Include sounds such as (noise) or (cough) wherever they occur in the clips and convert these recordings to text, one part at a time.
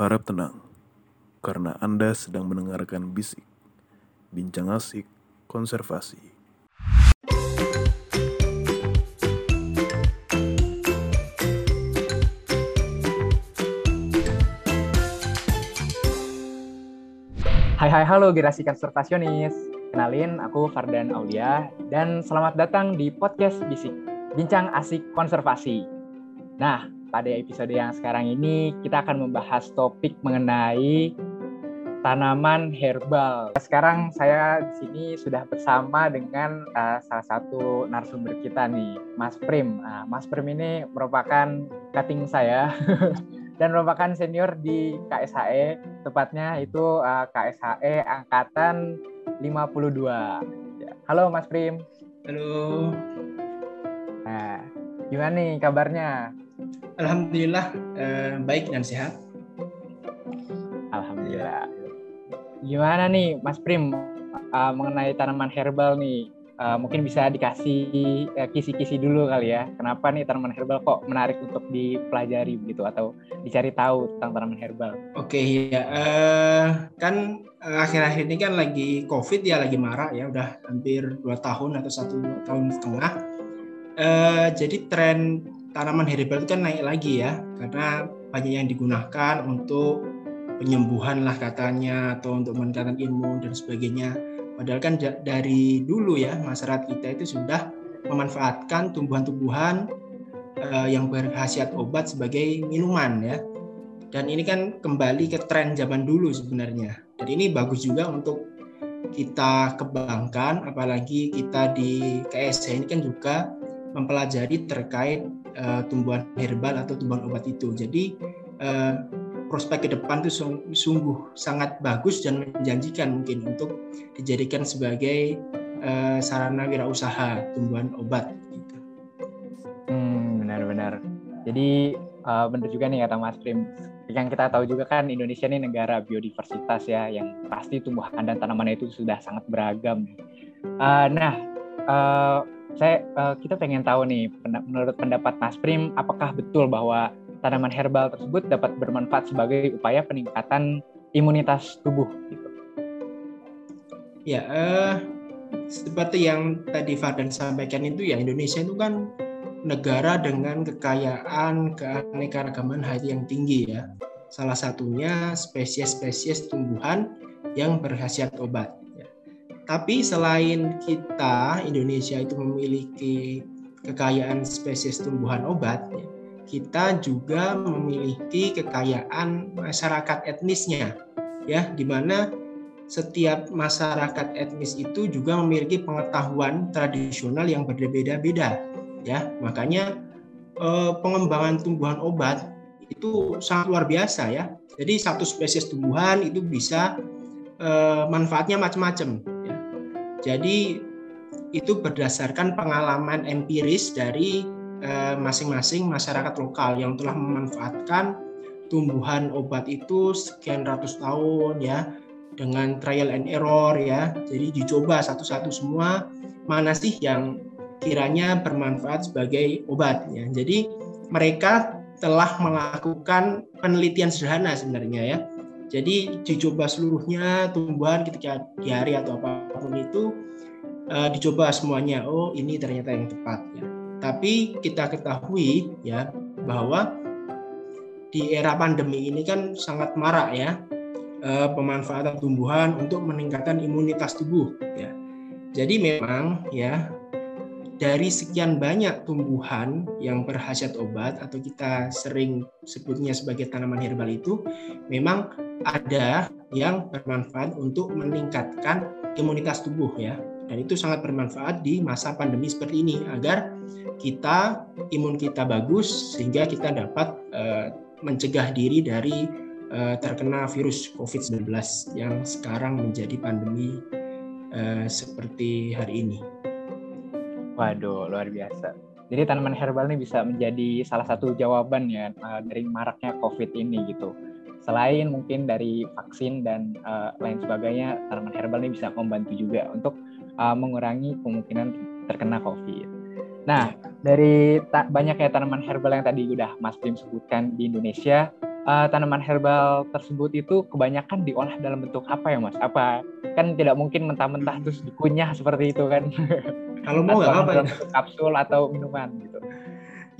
Harap tenang, karena Anda sedang mendengarkan bisik, bincang asik, konservasi. Hai hai halo generasi konservasionis. Kenalin aku Fardan Aulia dan selamat datang di podcast Bisik, Bincang Asik Konservasi. Nah, pada episode yang sekarang ini kita akan membahas topik mengenai tanaman herbal. Sekarang saya di sini sudah bersama dengan uh, salah satu narasumber kita nih, Mas Prim. Nah, Mas Prim ini merupakan cutting saya (laughs) dan merupakan senior di KSHE, tepatnya itu uh, KSHE angkatan 52. Ya. Halo Mas Prim. Halo. Nah, gimana nih kabarnya? Alhamdulillah eh, baik dan sehat. Alhamdulillah. Gimana nih Mas Prim uh, mengenai tanaman herbal nih? uh, mungkin bisa dikasih uh, kisi-kisi dulu kali ya. Kenapa nih tanaman herbal kok menarik untuk dipelajari begitu atau dicari tahu tentang tanaman herbal? Oke ya, uh, kan akhir-akhir ini kan lagi COVID ya, lagi marah ya, udah hampir dua tahun atau satu tahun setengah. Uh, jadi tren tanaman herbal itu kan naik lagi ya, karena banyak yang digunakan untuk penyembuhan lah katanya atau untuk meningkatkan imun dan sebagainya Padahal kan dari dulu ya masyarakat kita itu sudah memanfaatkan tumbuhan-tumbuhan uh, yang berkhasiat obat sebagai minuman ya. Dan ini kan kembali ke tren zaman dulu sebenarnya. Dan ini bagus juga untuk kita kembangkan apalagi kita di KSC ini kan juga mempelajari terkait uh, tumbuhan herbal atau tumbuhan obat itu. Jadi uh, prospek ke depan itu sungguh sangat bagus dan menjanjikan mungkin untuk dijadikan sebagai uh, sarana wirausaha tumbuhan obat. Gitu. Hmm, benar-benar. Jadi uh, benar juga nih kata Mas Prim. Yang kita tahu juga kan Indonesia ini negara biodiversitas ya, yang pasti tumbuhan dan tanaman itu sudah sangat beragam. Uh, nah, uh, saya uh, kita pengen tahu nih, menurut pendapat Mas Prim, apakah betul bahwa tanaman herbal tersebut dapat bermanfaat sebagai upaya peningkatan imunitas tubuh gitu. Ya, uh, seperti yang tadi Fardan sampaikan itu ya Indonesia itu kan negara dengan kekayaan keanekaragaman hayati yang tinggi ya. Salah satunya spesies-spesies tumbuhan yang berkhasiat obat. Tapi selain kita Indonesia itu memiliki kekayaan spesies tumbuhan obat, ya, kita juga memiliki kekayaan masyarakat etnisnya ya di mana setiap masyarakat etnis itu juga memiliki pengetahuan tradisional yang berbeda-beda ya makanya eh, pengembangan tumbuhan obat itu sangat luar biasa ya jadi satu spesies tumbuhan itu bisa eh, manfaatnya macam-macam. Jadi itu berdasarkan pengalaman empiris dari Eh, masing-masing masyarakat lokal yang telah memanfaatkan tumbuhan obat itu sekian ratus tahun ya dengan trial and error ya. Jadi dicoba satu-satu semua mana sih yang kiranya bermanfaat sebagai obat ya. Jadi mereka telah melakukan penelitian sederhana sebenarnya ya. Jadi dicoba seluruhnya tumbuhan ketika di hari atau apa pun itu uh, dicoba semuanya. Oh ini ternyata yang tepat ya. Tapi kita ketahui ya bahwa di era pandemi ini kan sangat marak ya eh, pemanfaatan tumbuhan untuk meningkatkan imunitas tubuh ya. Jadi memang ya dari sekian banyak tumbuhan yang berhasiat obat atau kita sering sebutnya sebagai tanaman herbal itu memang ada yang bermanfaat untuk meningkatkan imunitas tubuh ya dan itu sangat bermanfaat di masa pandemi seperti ini agar kita imun kita bagus sehingga kita dapat uh, mencegah diri dari uh, terkena virus COVID-19 yang sekarang menjadi pandemi uh, seperti hari ini. Waduh, luar biasa. Jadi tanaman herbal ini bisa menjadi salah satu jawaban ya dari maraknya COVID ini gitu. Selain mungkin dari vaksin dan uh, lain sebagainya, tanaman herbal ini bisa membantu juga untuk uh, mengurangi kemungkinan terkena COVID. Nah, dari ta banyaknya tanaman herbal yang tadi udah Mas Bim sebutkan di Indonesia, uh, tanaman herbal tersebut itu kebanyakan diolah dalam bentuk apa ya mas? Apa kan tidak mungkin mentah-mentah terus dikunyah seperti itu kan? (laughs) Kalau mau nggak apa-apa. Ya. Kapsul atau minuman gitu.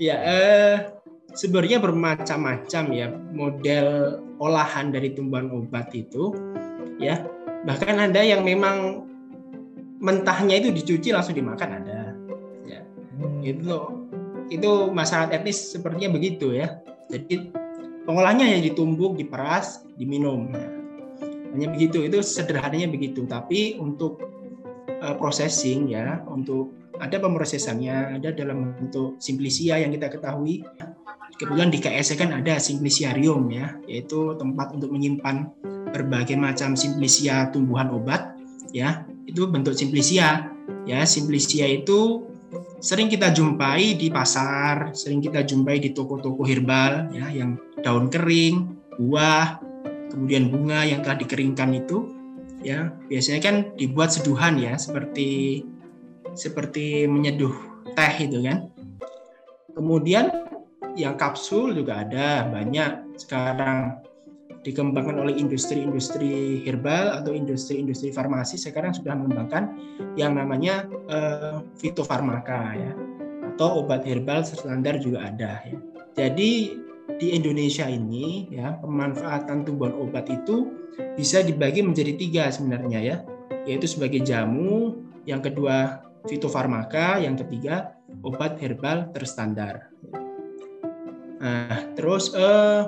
Ya, eh, sebenarnya bermacam-macam ya model olahan dari tumbuhan obat itu, ya. Bahkan ada yang memang mentahnya itu dicuci langsung dimakan ada. Ya, hmm. itu itu masyarakat etnis sepertinya begitu ya. Jadi pengolahnya hanya ditumbuk, diperas, diminum. Hanya begitu, itu sederhananya begitu. Tapi untuk uh, processing ya, untuk ada pemrosesannya, ada dalam bentuk simplisia yang kita ketahui. Kemudian di KSE kan ada simpliciarium ya, yaitu tempat untuk menyimpan berbagai macam simplisia tumbuhan obat ya. Itu bentuk simplisia ya. Simplisia itu sering kita jumpai di pasar, sering kita jumpai di toko-toko herbal ya yang daun kering, buah, kemudian bunga yang telah dikeringkan itu ya biasanya kan dibuat seduhan ya seperti seperti menyeduh teh itu kan. Kemudian yang kapsul juga ada banyak sekarang dikembangkan oleh industri-industri herbal atau industri-industri farmasi sekarang sudah mengembangkan yang namanya uh, fitofarmaka ya atau obat herbal standar juga ada ya. Jadi di Indonesia ini ya pemanfaatan tumbuhan obat itu bisa dibagi menjadi tiga sebenarnya ya yaitu sebagai jamu yang kedua fitofarmaka, yang ketiga obat herbal terstandar. Nah, terus eh,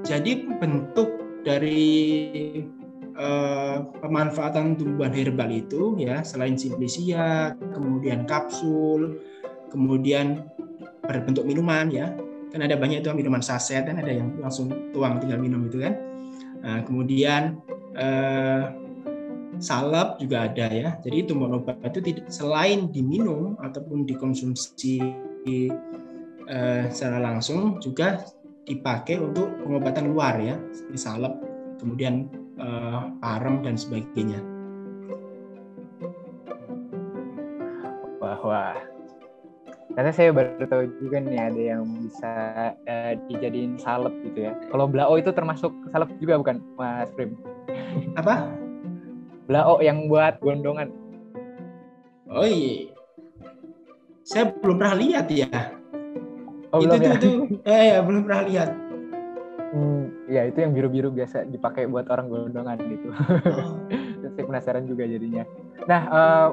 jadi bentuk dari eh, pemanfaatan tumbuhan herbal itu ya selain simplicia, kemudian kapsul, kemudian berbentuk minuman ya. Kan ada banyak itu minuman saset dan ada yang langsung tuang tinggal minum itu kan. Nah, kemudian eh, salep juga ada ya. Jadi tumbuhan obat itu tidak selain diminum ataupun dikonsumsi uh, secara langsung juga dipakai untuk pengobatan luar ya, seperti salep, kemudian uh, parem dan sebagainya. Wah, wah. Karena saya baru tahu juga nih ada yang bisa uh, dijadiin salep gitu ya. Kalau blao itu termasuk salep juga bukan, Mas Prim? Apa? Blao yang buat gondongan. Oh iya. Saya belum pernah lihat ya. Oh, itu belum ya? itu, (laughs) eh ya belum pernah lihat. Hmm, ya itu yang biru-biru biasa dipakai buat orang gondongan gitu. Oh. (laughs) Saya penasaran juga jadinya. Nah, uh,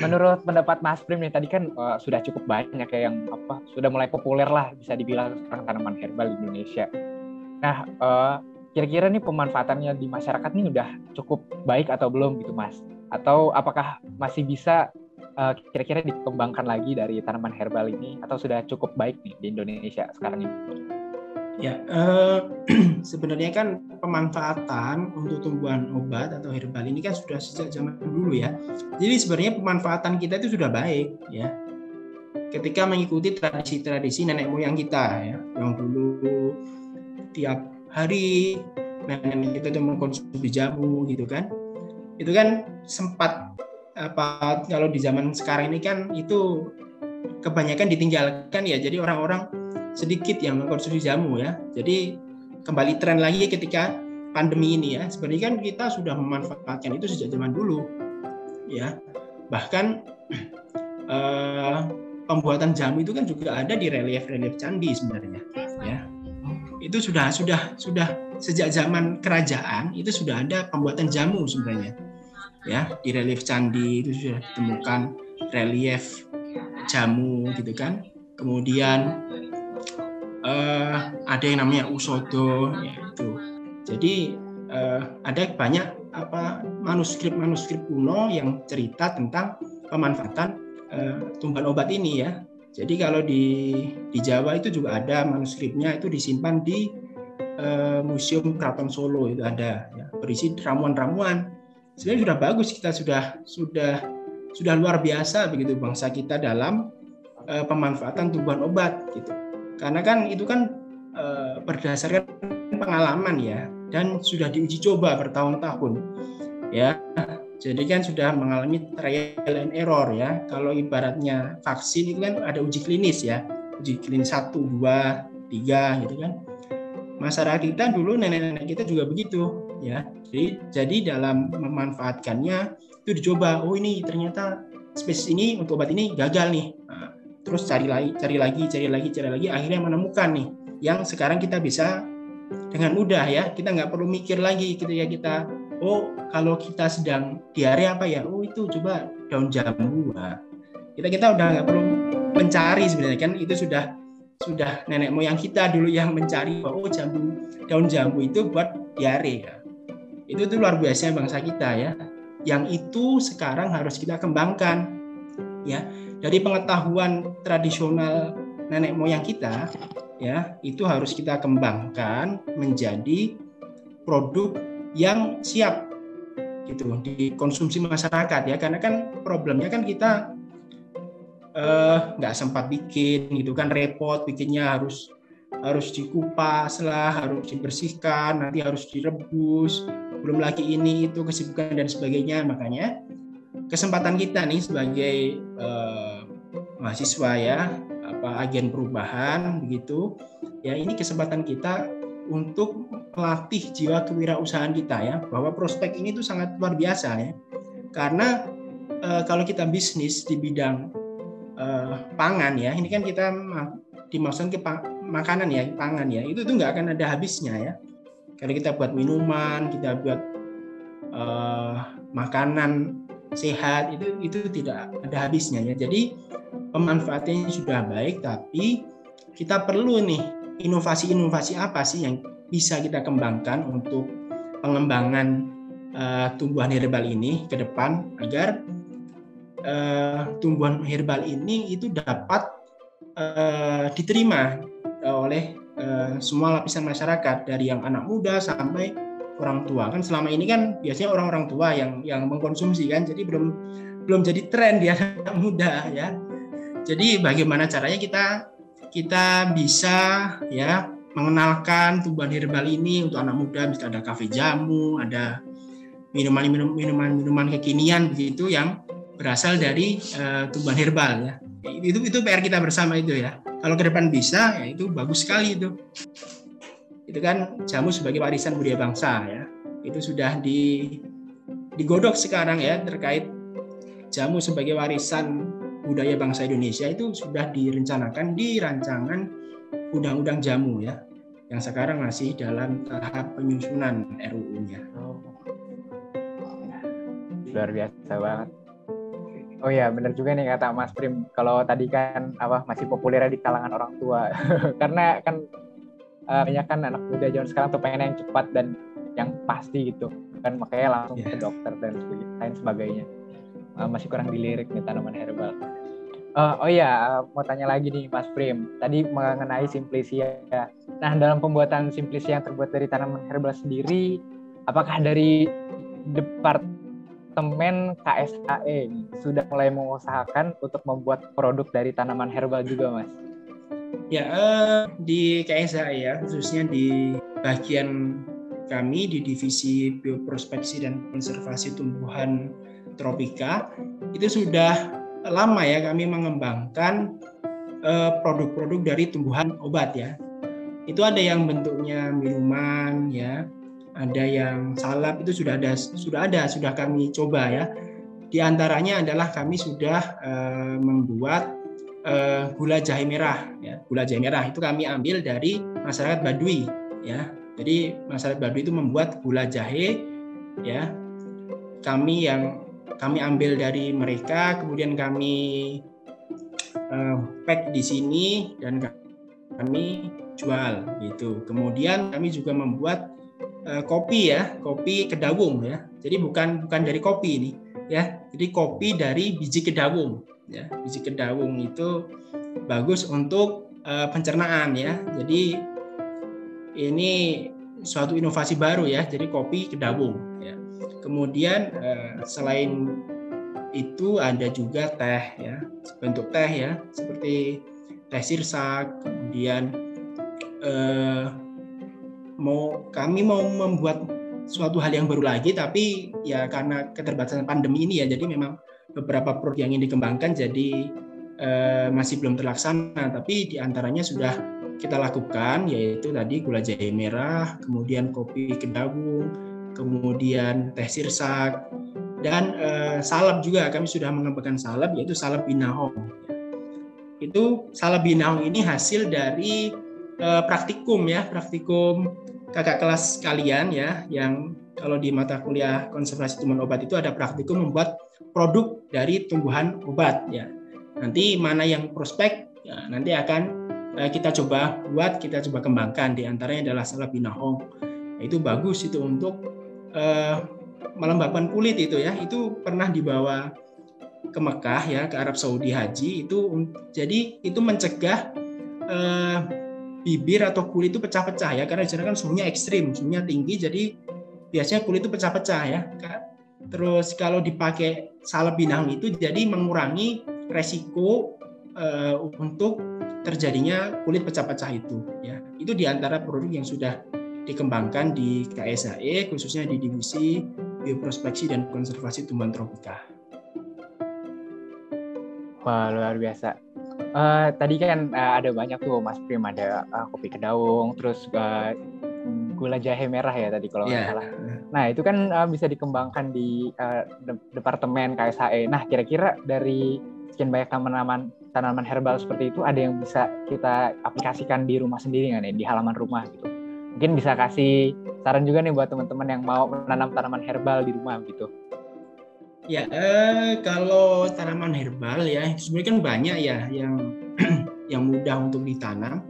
menurut pendapat Mas Prim nih tadi kan uh, sudah cukup banyak ya yang apa sudah mulai populer lah bisa dibilang sekarang tanaman herbal di Indonesia. Nah, uh, kira-kira nih pemanfaatannya di masyarakat ini udah cukup baik atau belum gitu mas? Atau apakah masih bisa uh, kira-kira dikembangkan lagi dari tanaman herbal ini atau sudah cukup baik nih di Indonesia sekarang ini? Ya, uh, (clears throat) sebenarnya kan pemanfaatan untuk tumbuhan obat atau herbal ini kan sudah sejak zaman dulu ya. Jadi sebenarnya pemanfaatan kita itu sudah baik ya. Ketika mengikuti tradisi-tradisi nenek moyang kita ya, yang dulu tiap hari nenek kita itu mengkonsumsi jamu gitu kan itu kan sempat apa kalau di zaman sekarang ini kan itu kebanyakan ditinggalkan ya. Jadi orang-orang sedikit yang mengkonsumsi jamu ya. Jadi kembali tren lagi ketika pandemi ini ya. Sebenarnya kan kita sudah memanfaatkan itu sejak zaman dulu ya. Bahkan (clears throat) eh, pembuatan jamu itu kan juga ada di relief-relief candi sebenarnya ya. Itu sudah sudah sudah sejak zaman kerajaan itu sudah ada pembuatan jamu sebenarnya ya di relief candi itu sudah ditemukan relief jamu gitu kan. Kemudian uh, ada yang namanya usodo ya itu. Jadi uh, ada banyak apa manuskrip manuskrip kuno yang cerita tentang pemanfaatan uh, tumbuhan obat ini ya. Jadi kalau di di Jawa itu juga ada manuskripnya itu disimpan di Museum Keraton Solo itu ada ya, berisi ramuan-ramuan. Sebenarnya sudah bagus kita sudah sudah sudah luar biasa begitu bangsa kita dalam uh, pemanfaatan tumbuhan obat gitu. Karena kan itu kan uh, berdasarkan pengalaman ya dan sudah diuji coba bertahun-tahun ya jadi kan sudah mengalami trial and error ya. Kalau ibaratnya vaksin itu kan ada uji klinis ya. Uji klinis 1, 2, tiga gitu kan masyarakat kita dulu nenek-nenek kita juga begitu ya jadi jadi dalam memanfaatkannya itu dicoba oh ini ternyata spesies ini untuk obat ini gagal nih nah, terus cari lagi cari lagi cari lagi cari lagi akhirnya menemukan nih yang sekarang kita bisa dengan mudah ya kita nggak perlu mikir lagi gitu ya kita oh kalau kita sedang diare apa ya oh itu coba daun jambu nah, kita kita udah nggak perlu mencari sebenarnya kan itu sudah sudah nenek moyang kita dulu yang mencari oh jambu daun jambu itu buat diare ya. Itu tuh luar biasa bangsa kita ya. Yang itu sekarang harus kita kembangkan ya. Dari pengetahuan tradisional nenek moyang kita ya itu harus kita kembangkan menjadi produk yang siap gitu dikonsumsi masyarakat ya. Karena kan problemnya kan kita eh, nggak uh, sempat bikin gitu kan repot bikinnya harus harus dikupas lah harus dibersihkan nanti harus direbus belum lagi ini itu kesibukan dan sebagainya. Makanya kesempatan kita nih sebagai uh, mahasiswa ya apa agen perubahan begitu ya ini kesempatan kita untuk melatih jiwa kewirausahaan kita ya bahwa prospek ini tuh sangat luar biasa ya. Karena e, kalau kita bisnis di bidang e, pangan ya ini kan kita dimaksudkan ke makanan ya pangan ya itu tuh nggak akan ada habisnya ya kalau kita buat minuman kita buat e, makanan sehat itu itu tidak ada habisnya ya. Jadi pemanfaatannya sudah baik tapi kita perlu nih inovasi-inovasi apa sih yang bisa kita kembangkan untuk pengembangan uh, tumbuhan herbal ini ke depan agar uh, tumbuhan herbal ini itu dapat uh, diterima oleh uh, semua lapisan masyarakat dari yang anak muda sampai orang tua. Kan selama ini kan biasanya orang-orang tua yang yang mengkonsumsi kan jadi belum belum jadi tren di anak (laughs) muda ya. Jadi bagaimana caranya kita kita bisa ya mengenalkan tumbuhan herbal ini untuk anak muda misalnya ada kafe jamu ada minuman minuman minuman kekinian begitu yang berasal dari uh, tumbuhan herbal ya. Itu itu PR kita bersama itu ya kalau ke depan bisa ya itu bagus sekali itu itu kan jamu sebagai warisan budaya bangsa ya itu sudah di digodok sekarang ya terkait jamu sebagai warisan budaya bangsa Indonesia itu sudah direncanakan di rancangan undang-undang jamu ya yang sekarang masih dalam tahap penyusunan RUU-nya. Luar biasa banget. Oh ya, benar juga nih kata Mas Prim. Kalau tadi kan apa masih populer di kalangan orang tua, (laughs) karena kan uh, banyak kan anak muda zaman sekarang tuh pengen yang cepat dan yang pasti gitu, kan makanya langsung yeah. ke dokter dan lain sebagainya uh, masih kurang dilirik nih tanaman herbal. Uh, oh iya, mau tanya lagi nih Mas Prim. Tadi mengenai simplisia. Nah, dalam pembuatan simplisia yang terbuat dari tanaman herbal sendiri, apakah dari departemen KSAE sudah mulai mengusahakan untuk membuat produk dari tanaman herbal juga, Mas? Ya, uh, di KSAE ya, khususnya di bagian kami di divisi bioprospeksi dan konservasi tumbuhan tropika itu sudah lama ya kami mengembangkan eh, produk-produk dari tumbuhan obat ya. Itu ada yang bentuknya minuman ya, ada yang salap itu sudah ada sudah ada sudah kami coba ya. Di antaranya adalah kami sudah uh, membuat uh, gula jahe merah ya. Gula jahe merah itu kami ambil dari masyarakat Baduy ya. Jadi masyarakat Baduy itu membuat gula jahe ya. Kami yang kami ambil dari mereka, kemudian kami uh, pack di sini dan kami jual gitu. Kemudian kami juga membuat uh, kopi ya, kopi kedawung ya. Jadi bukan bukan dari kopi ini ya. Jadi kopi dari biji kedawung ya. Biji kedawung itu bagus untuk uh, pencernaan ya. Jadi ini suatu inovasi baru ya. Jadi kopi kedawung ya. Kemudian eh, selain itu ada juga teh ya, bentuk teh ya, seperti teh sirsak. Kemudian eh, mau kami mau membuat suatu hal yang baru lagi, tapi ya karena keterbatasan pandemi ini ya, jadi memang beberapa produk yang ingin dikembangkan jadi eh, masih belum terlaksana. Tapi di antaranya sudah kita lakukan yaitu tadi gula jahe merah, kemudian kopi kedawung, kemudian teh sirsak dan uh, salep juga kami sudah mengembangkan salep yaitu salep binahong. Itu salep binahong ini hasil dari uh, praktikum ya, praktikum kakak kelas kalian ya yang kalau di mata kuliah konservasi tumbuhan obat itu ada praktikum membuat produk dari tumbuhan obat ya. Nanti mana yang prospek ya, nanti akan Eh, kita coba buat, kita coba kembangkan. Di antaranya adalah salep binahong. Nah, itu bagus itu untuk uh, melembabkan kulit itu ya. Itu pernah dibawa ke Mekah ya, ke Arab Saudi haji itu jadi itu mencegah uh, bibir atau kulit itu pecah-pecah ya karena di sana kan suhunya ekstrim, suhunya tinggi jadi biasanya kulit itu pecah-pecah ya. Terus kalau dipakai salep binahong itu jadi mengurangi resiko uh, untuk terjadinya kulit pecah-pecah itu ya itu di antara produk yang sudah dikembangkan di KSAE khususnya di divisi bioprospeksi dan konservasi tumbuhan tropika. Wah luar biasa. Uh, tadi kan uh, ada banyak tuh Mas Prim ada uh, kopi kedaung, terus uh, gula jahe merah ya tadi kalau nggak yeah. salah. Nah itu kan uh, bisa dikembangkan di uh, de departemen KSAE. Nah kira-kira dari sekian banyak tanaman tanaman herbal seperti itu ada yang bisa kita aplikasikan di rumah sendiri nggak nih di halaman rumah gitu mungkin bisa kasih saran juga nih buat teman-teman yang mau menanam tanaman herbal di rumah gitu ya eh, kalau tanaman herbal ya sebenarnya kan banyak ya yang (clears throat) yang mudah untuk ditanam.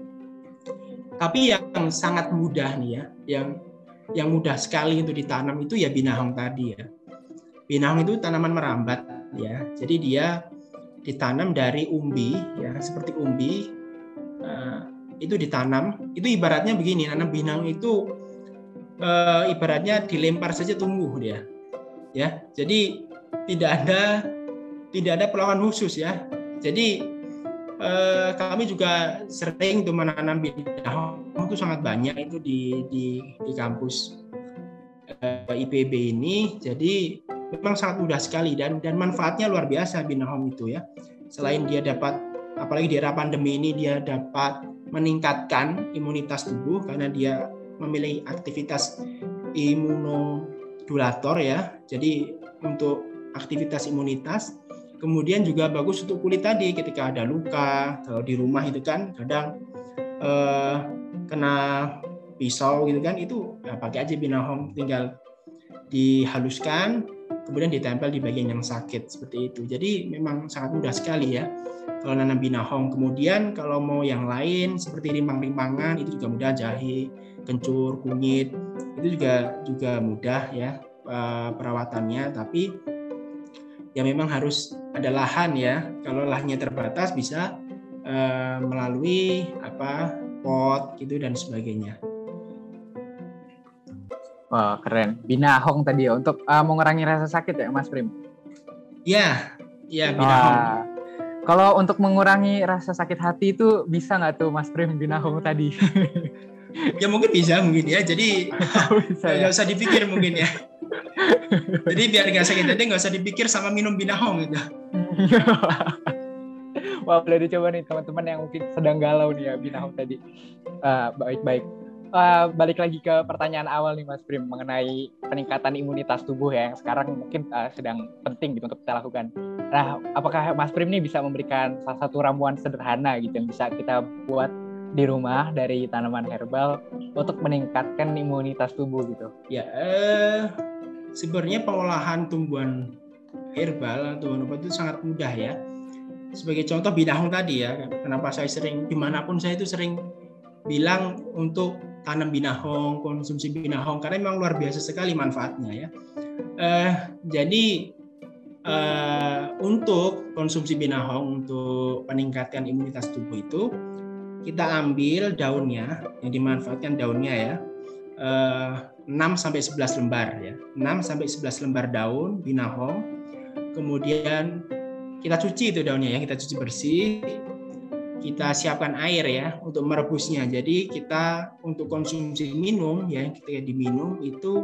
Tapi yang sangat mudah nih ya yang yang mudah sekali untuk ditanam itu ya binahong tadi ya. Binahong itu tanaman merambat ya. Jadi dia ditanam dari umbi ya seperti umbi uh, itu ditanam. Itu ibaratnya begini nanam binang itu uh, ibaratnya dilempar saja tumbuh dia ya. Jadi tidak ada tidak ada perlawanan khusus ya jadi uh, kami juga sering tuh menanam binang itu sangat banyak itu di di di kampus uh, IPB ini jadi memang sangat mudah sekali dan dan manfaatnya luar biasa Binahom itu ya. Selain dia dapat apalagi di era pandemi ini dia dapat meningkatkan imunitas tubuh karena dia memiliki aktivitas imunodulator ya. Jadi untuk aktivitas imunitas kemudian juga bagus untuk kulit tadi ketika ada luka kalau di rumah itu kan kadang eh, kena pisau gitu kan itu ya pakai aja binahom tinggal dihaluskan kemudian ditempel di bagian yang sakit seperti itu. Jadi memang sangat mudah sekali ya kalau nanam binahong. Kemudian kalau mau yang lain seperti rimpang-rimpangan itu juga mudah jahe, kencur, kunyit itu juga juga mudah ya eh, perawatannya. Tapi ya memang harus ada lahan ya. Kalau lahannya terbatas bisa uh, melalui apa pot gitu dan sebagainya. Wah, keren. Binahong tadi ya untuk uh, mengurangi rasa sakit ya, Mas Prim? Iya, iya binahong. Kalau untuk mengurangi rasa sakit hati itu bisa nggak tuh Mas Prim binahong tadi? (laughs) ya mungkin bisa mungkin ya. Jadi (laughs) oh, nggak ya? usah dipikir mungkin ya. (laughs) Jadi biar nggak sakit hati nggak usah dipikir sama minum binahong gitu. (laughs) Wah boleh dicoba nih teman-teman yang mungkin sedang galau nih ya binahong tadi. Uh, baik-baik uh, balik lagi ke pertanyaan awal nih Mas Prim mengenai peningkatan imunitas tubuh ya yang sekarang mungkin uh, sedang penting gitu untuk kita lakukan. Nah, apakah Mas Prim nih bisa memberikan salah satu ramuan sederhana gitu yang bisa kita buat di rumah dari tanaman herbal untuk meningkatkan imunitas tubuh gitu? Ya, eh, sebenarnya pengolahan tumbuhan herbal atau obat itu sangat mudah ya. Sebagai contoh bidang tadi ya, kenapa saya sering di mana pun saya itu sering bilang untuk tanam binahong, konsumsi binahong karena memang luar biasa sekali manfaatnya ya. Uh, jadi uh, untuk konsumsi binahong untuk peningkatan imunitas tubuh itu kita ambil daunnya yang dimanfaatkan daunnya ya. Uh, eh, 6 sampai 11 lembar ya. 6 sampai 11 lembar daun binahong. Kemudian kita cuci itu daunnya ya, kita cuci bersih kita siapkan air ya untuk merebusnya. Jadi kita untuk konsumsi minum ya ketika diminum itu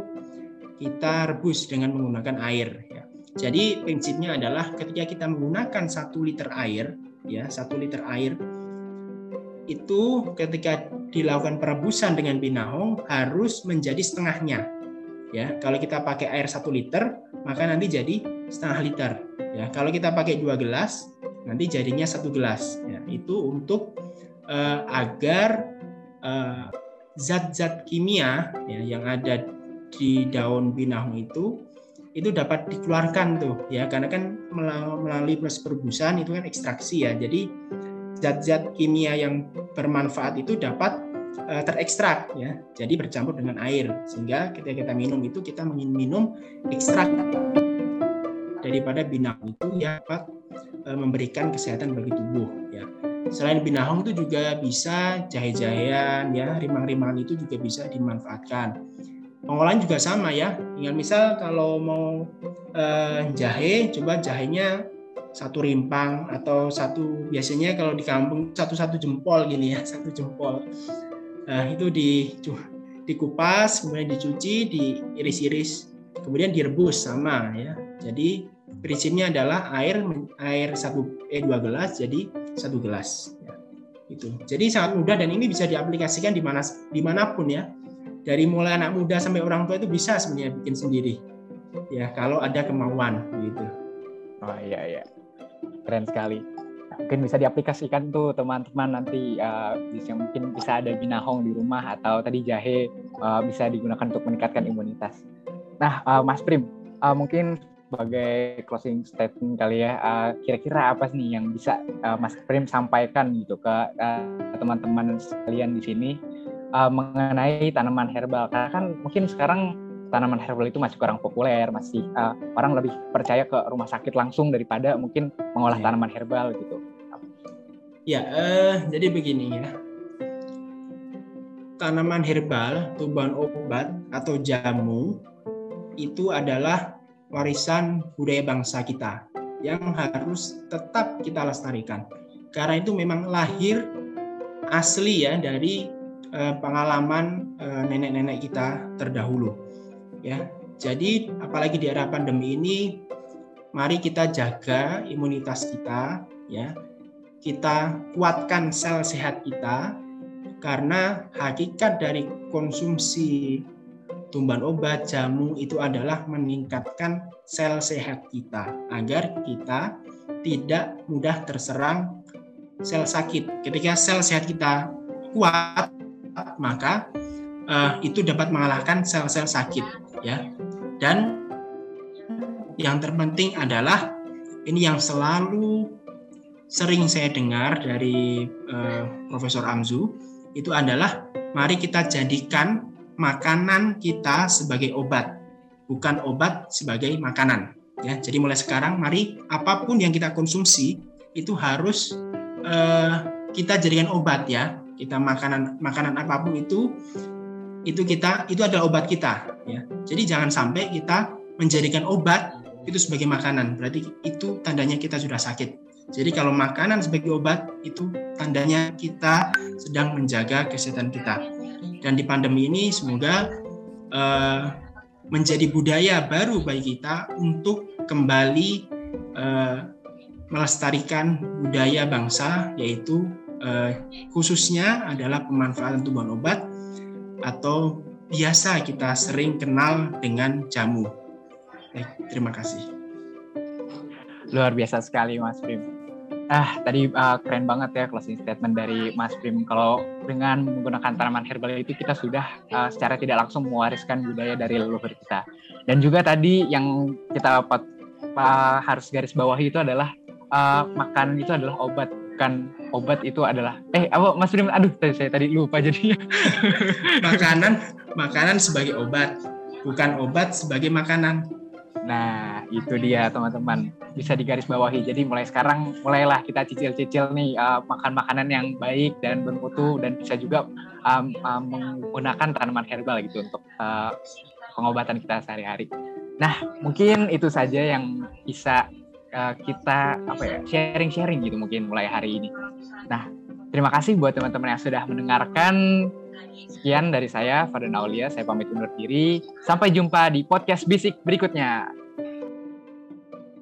kita rebus dengan menggunakan air ya. Jadi prinsipnya adalah ketika kita menggunakan satu liter air ya satu liter air itu ketika dilakukan perebusan dengan binahong harus menjadi setengahnya. Ya, kalau kita pakai air satu liter, maka nanti jadi setengah liter. Ya, kalau kita pakai dua gelas, nanti jadinya satu gelas. Ya, itu untuk uh, agar uh, zat-zat kimia ya, yang ada di daun binahong itu itu dapat dikeluarkan tuh ya karena kan melalui proses perebusan itu kan ekstraksi ya jadi zat-zat kimia yang bermanfaat itu dapat uh, terekstrak ya. Jadi bercampur dengan air sehingga ketika kita minum itu kita minum ekstrak daripada binahong itu ya dapat uh, memberikan kesehatan bagi tubuh ya. Selain binahong itu juga bisa jahe-jahean ya rimang-rimangan itu juga bisa dimanfaatkan. Pengolahan juga sama ya. Tinggal misal kalau mau uh, jahe coba jahenya satu rimpang atau satu biasanya kalau di kampung satu satu jempol gini ya (laughs) satu jempol. Nah itu di dikupas kemudian dicuci diiris-iris kemudian direbus sama ya. Jadi prinsipnya adalah air air satu eh dua gelas jadi satu gelas ya. itu. Jadi sangat mudah dan ini bisa diaplikasikan di mana di mana pun ya. Dari mulai anak muda sampai orang tua itu bisa sebenarnya bikin sendiri ya kalau ada kemauan gitu. Oh iya iya keren sekali mungkin bisa diaplikasikan tuh teman-teman nanti uh, bisa mungkin bisa ada binahong di rumah atau tadi jahe uh, bisa digunakan untuk meningkatkan imunitas. Nah, uh, Mas Prim, uh, mungkin sebagai closing statement kali ya, uh, kira-kira apa sih yang bisa uh, Mas Prim sampaikan gitu ke teman-teman uh, sekalian di sini uh, mengenai tanaman herbal? Karena kan mungkin sekarang tanaman herbal itu masih kurang populer, masih uh, orang lebih percaya ke rumah sakit langsung daripada mungkin mengolah ya. tanaman herbal gitu. Ya, uh, jadi begini ya. Tanaman herbal, tumbuhan obat atau jamu itu adalah warisan budaya bangsa kita yang harus tetap kita lestarikan. Karena itu memang lahir asli ya dari uh, pengalaman uh, nenek-nenek kita terdahulu ya. Jadi apalagi di era pandemi ini mari kita jaga imunitas kita ya. Kita kuatkan sel sehat kita karena hakikat dari konsumsi tumbuhan obat, jamu itu adalah meningkatkan sel sehat kita agar kita tidak mudah terserang sel sakit. Ketika sel sehat kita kuat, maka uh, itu dapat mengalahkan sel-sel sakit ya. Dan yang terpenting adalah ini yang selalu sering saya dengar dari uh, Profesor Amzu itu adalah mari kita jadikan makanan kita sebagai obat, bukan obat sebagai makanan. Ya, jadi mulai sekarang mari apa pun yang kita konsumsi itu harus uh, kita jadikan obat ya. Kita makanan makanan apa pun itu itu kita itu adalah obat kita ya. Jadi jangan sampai kita menjadikan obat itu sebagai makanan. Berarti itu tandanya kita sudah sakit. Jadi kalau makanan sebagai obat itu tandanya kita sedang menjaga kesehatan kita. Dan di pandemi ini semoga uh, menjadi budaya baru bagi kita untuk kembali uh, melestarikan budaya bangsa yaitu uh, khususnya adalah pemanfaatan tumbuhan obat atau biasa kita sering kenal dengan jamu. Baik, terima kasih. Luar biasa sekali Mas Prim. Ah, tadi uh, keren banget ya closing statement dari Mas Prim. Kalau dengan menggunakan tanaman herbal itu kita sudah uh, secara tidak langsung mewariskan budaya dari leluhur kita. Dan juga tadi yang kita uh, harus garis bawahi itu adalah uh, makan itu adalah obat bukan obat itu adalah eh apa Mas Prim aduh saya tadi lupa jadinya. (laughs) Makanan makanan sebagai obat bukan obat sebagai makanan. Nah itu dia teman-teman. Bisa digaris bawahi jadi mulai sekarang mulailah kita cicil-cicil nih uh, makan makanan yang baik dan bermutu dan bisa juga um, um, menggunakan tanaman herbal gitu untuk uh, pengobatan kita sehari-hari. Nah mungkin itu saja yang bisa uh, kita apa ya sharing-sharing gitu mungkin mulai hari ini. Nah, terima kasih buat teman-teman yang sudah mendengarkan. Sekian dari saya, Fadlan Aulia. Saya pamit undur diri. Sampai jumpa di podcast Bisik berikutnya.